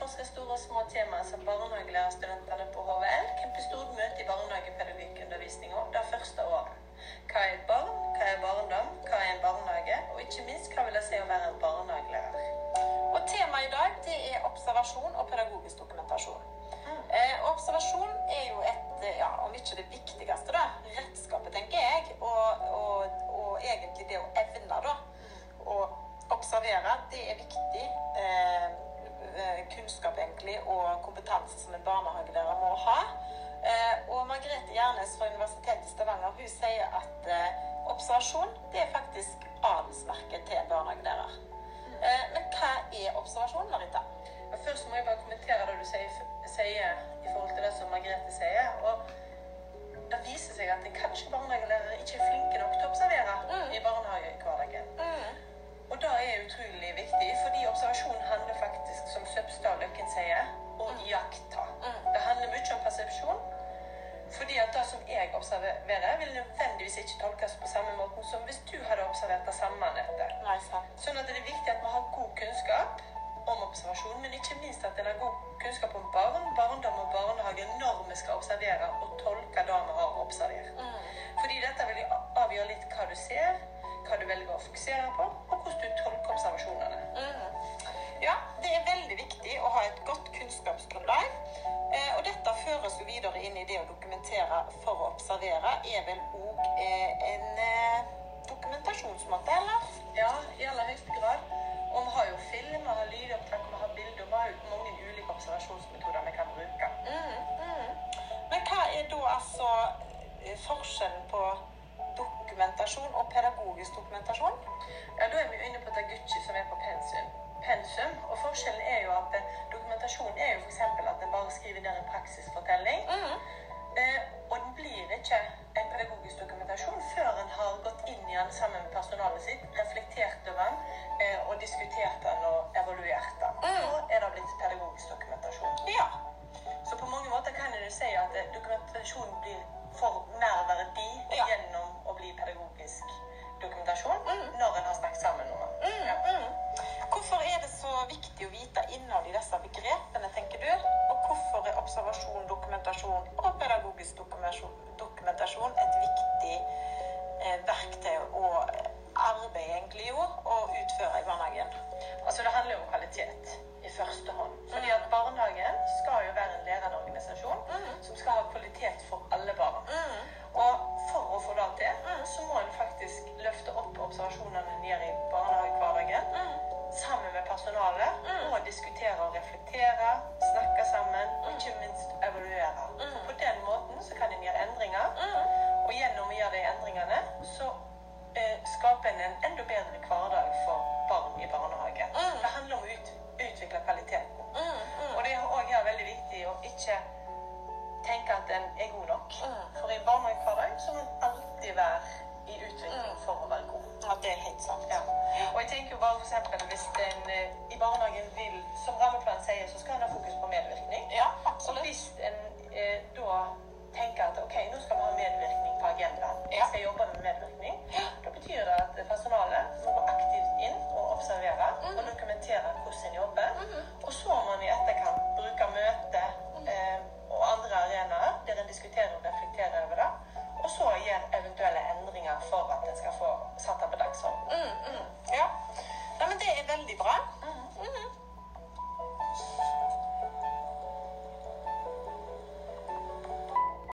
ganske store og små temaer som barnehagelærerstudentene på HVL Kempestod møter i barnehagepedagogikkundervisninga det første året. Hva er et barn, hva er barndom, hva er en barnehage, og ikke minst hva vil det si å være en barnehagelærer? Og temaet i dag det er observasjon og pedagogisk dokumentasjon. Eh, og observasjon er jo et, eh, ja, om ikke det viktigste, da, redskapet, tenker jeg. Og, og, og egentlig det å evne, da. Å observere, det er viktig. Egentlig, og kompetanse som en barnehagelærer må ha. Eh, og Margrethe Gjernes fra Universitetet i Stavanger hun sier at eh, observasjon det er faktisk adelsmerket til barnehagelærer. Eh, men hva er observasjon, Marita? Først må jeg bare kommentere det du sier, sier i forhold til det som Margrethe sier. Og jeg observerer, vil nødvendigvis ikke tolkes på samme måten som hvis du hadde observert det samme, Anette. Sånn at det er viktig at vi har god kunnskap om observasjon, men ikke minst at en har god kunnskap om barn, barndom og barnehage når vi skal observere og tolke det vi har observert. Mm. Fordi dette vil avgjøre litt hva du ser, hva du velger å fokusere på, inn i det å dokumentere for å observere, er vel òg eh, en eh, dokumentasjonsmåte, eller? Ja, i aller høyeste grad. Og vi har jo film, vi har lydopptak, vi har bilder, vi har jo mange ulike observasjonsmetoder vi kan bruke. Mm, mm. Men hva er da altså eh, forskjellen på dokumentasjon og pedagogisk dokumentasjon? Praksisfortelling. Mm. Eh, og den blir ikke en pedagogisk dokumentasjon før en har gått inn i den sammen med personalet sitt, reflektert over den eh, og diskutert den og evaluert den. Mm. Da er det blitt pedagogisk dokumentasjon. Ja. Så på mange måter kan du si at eh, dokumentasjon blir for mer verdi Ja. gjennom å bli pedagogisk dokumentasjon Mm. når en har snakket sammen om den. Mm, Ja. mm. Hvorfor er det så viktig å vite innholdet i disse og dokumentasjon, et viktig eh, verktøy å arbeide egentlig jo, og utføre i barnehagen? Altså Det handler jo om kvalitet skaper en en enda bedre hverdag for barn i barnehage. Mm. Det handler om å ut, utvikle kvaliteten. Mm. Mm. Og det er også her veldig viktig å ikke tenke at en er god nok. Mm. For i barnehagehverdag så må en alltid være i utvikling Mm. for å være god. Ja, det er helt sant. Ja. Og jeg tenker jo bare for eksempel hvis en eh, i barnehagen vil, som rammeplanen sier, så skal en ha fokus på medvirkning. Ja, Og hvis diskuterer og reflekterer over det. Og så gjøre eventuelle endringer for at en skal få satt det på dagsordenen. Mm, mm. Ja. Nei, men det er veldig bra.